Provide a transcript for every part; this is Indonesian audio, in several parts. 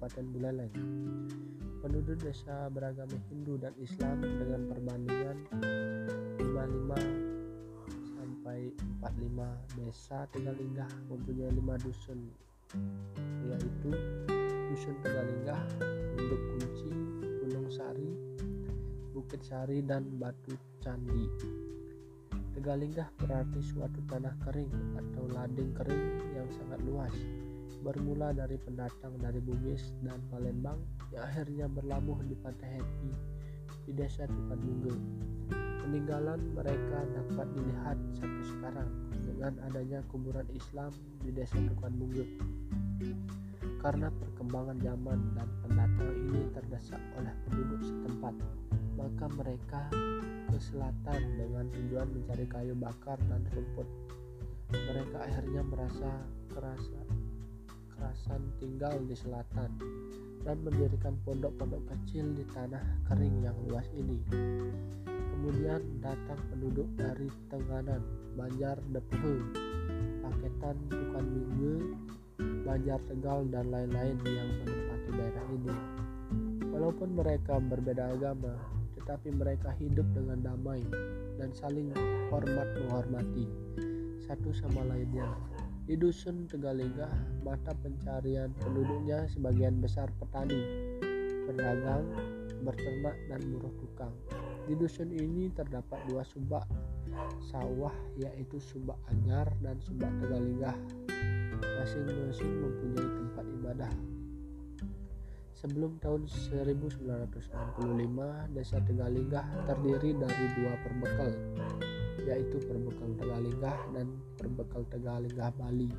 Kabupaten Buleleng. Penduduk desa beragama Hindu dan Islam dengan perbandingan 55 sampai 45 desa Tegalinggah mempunyai lima dusun yaitu Dusun Tegalinggah, Bunduk Kunci, Gunung Sari, Bukit Sari dan Batu Candi. Tegalinggah berarti suatu tanah kering atau lading kering yang sangat luas bermula dari pendatang dari Bugis dan Palembang yang akhirnya berlabuh di Pantai Happy di desa Tukan Mungge. Peninggalan mereka dapat dilihat sampai sekarang dengan adanya kuburan Islam di desa Tukan Mungge. Karena perkembangan zaman dan pendatang ini terdesak oleh penduduk setempat, maka mereka ke selatan dengan tujuan mencari kayu bakar dan rumput. Mereka akhirnya merasa kerasa kerasan tinggal di selatan dan mendirikan pondok-pondok kecil di tanah kering yang luas ini. Kemudian datang penduduk dari Tenganan, Banjar Depehe, Paketan Tukan Minggu, Banjar Tegal dan lain-lain yang menempati daerah ini. Walaupun mereka berbeda agama, tetapi mereka hidup dengan damai dan saling hormat menghormati satu sama lainnya. Di dusun Tegalinggah, mata pencarian penduduknya sebagian besar petani, berdagang, berternak, dan buruh tukang. Di dusun ini terdapat dua subak sawah yaitu subak Anyar dan subak Tegalinggah. Masing-masing mempunyai tempat ibadah Sebelum tahun 1965, Desa Tegalinggah terdiri dari dua perbekal, yaitu Perbekal Tegalinggah dan Perbekal Tegalinggah Bali.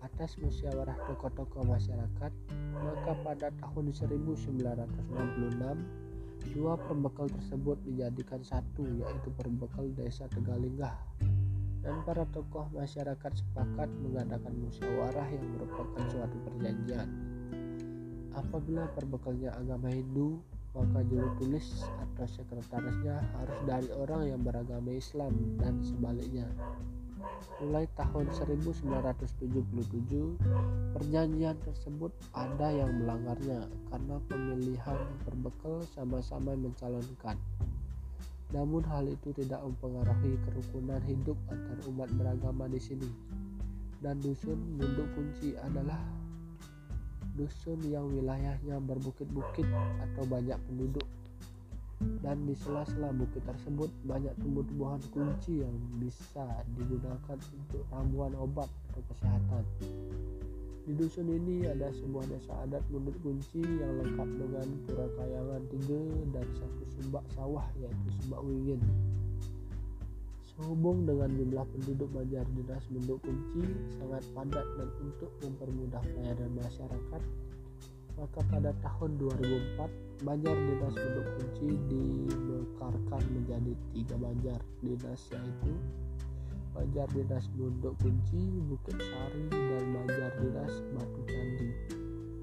Atas musyawarah tokoh-tokoh masyarakat, maka pada tahun 1966, dua perbekal tersebut dijadikan satu, yaitu Perbekal Desa Tegalinggah. Dan para tokoh masyarakat sepakat mengadakan musyawarah yang merupakan suatu perjanjian Apabila perbekalnya agama Hindu, maka juru tulis atau sekretarisnya harus dari orang yang beragama Islam dan sebaliknya. Mulai tahun 1977, perjanjian tersebut ada yang melanggarnya karena pemilihan perbekal sama-sama mencalonkan. Namun hal itu tidak mempengaruhi kerukunan hidup antar umat beragama di sini. Dan dusun Bunduk Kunci adalah dusun yang wilayahnya berbukit-bukit atau banyak penduduk dan di sela-sela bukit tersebut banyak tumbuh-tumbuhan kunci yang bisa digunakan untuk ramuan obat atau kesehatan. Di dusun ini ada sebuah desa adat mundur kunci yang lengkap dengan pura kayangan tiga dan satu subak sawah yaitu subak wingin. Sehubung dengan jumlah penduduk Banjar Dinas Benduk Kunci sangat padat dan untuk mempermudah pelayanan masyarakat, maka pada tahun 2004 Banjar Dinas Benduk Kunci dimekarkan menjadi tiga Banjar Dinas yaitu Banjar Dinas Bunduk Kunci, Bukit Sari, dan Banjar Dinas Batu Candi.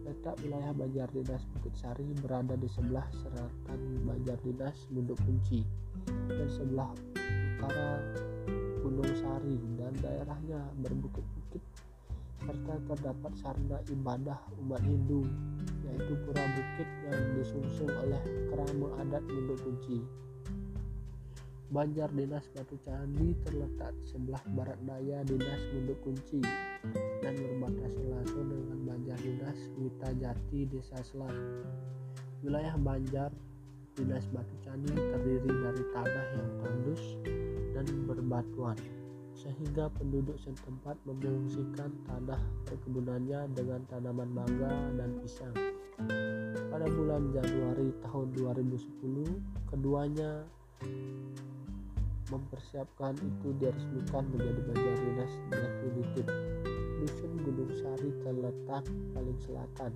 Letak wilayah Banjar Dinas Bukit Sari berada di sebelah selatan Banjar Dinas Bunduk Kunci dan sebelah utara Gunung Sari dan daerahnya berbukit-bukit serta terdapat sarana ibadah umat Hindu yaitu pura bukit yang disungsung oleh kerama adat Bunduk Kunci. Banjar Dinas Batu Candi terletak sebelah barat daya Dinas Bunduk Kunci dan berbatasan langsung dengan Banjar Dinas Wita Jati Desa Selat. Wilayah Banjar Dinas Batu Candi terdiri dari tanah yang tandus dan berbatuan, sehingga penduduk setempat memungsikan tanah perkebunannya dengan tanaman mangga dan pisang. Pada bulan Januari tahun 2010, keduanya mempersiapkan itu diresmikan menjadi Banjar Dinas definitif. Dusun Gunung Sari terletak paling selatan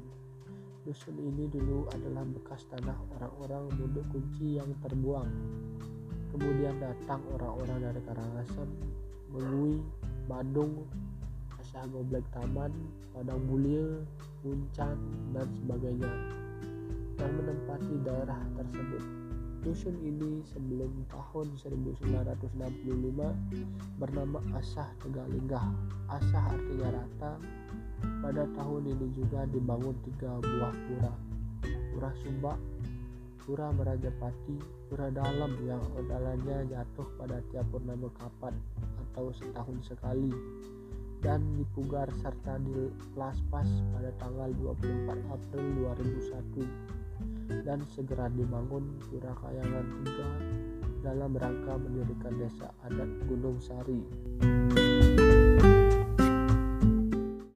Dusun ini dulu adalah bekas tanah orang-orang Bunduk Kunci yang terbuang. Kemudian datang orang-orang dari Karangasem, Mengui, Bandung, Asah Goblek Taman, Padang Mulia, Muncan, dan sebagainya yang menempati daerah tersebut. Dusun ini sebelum tahun 1965 bernama Asah Tegalinggah. Asah artinya rata. Pada tahun ini juga dibangun tiga buah pura. Pura Sumba, Pura Merajapati, Pura Dalam yang odalannya jatuh pada tiap purnama kapat atau setahun sekali dan dipugar serta di Laspas pada tanggal 24 April 2001 dan segera dibangun Pura Kayangan 3 dalam rangka mendirikan desa adat Gunung Sari.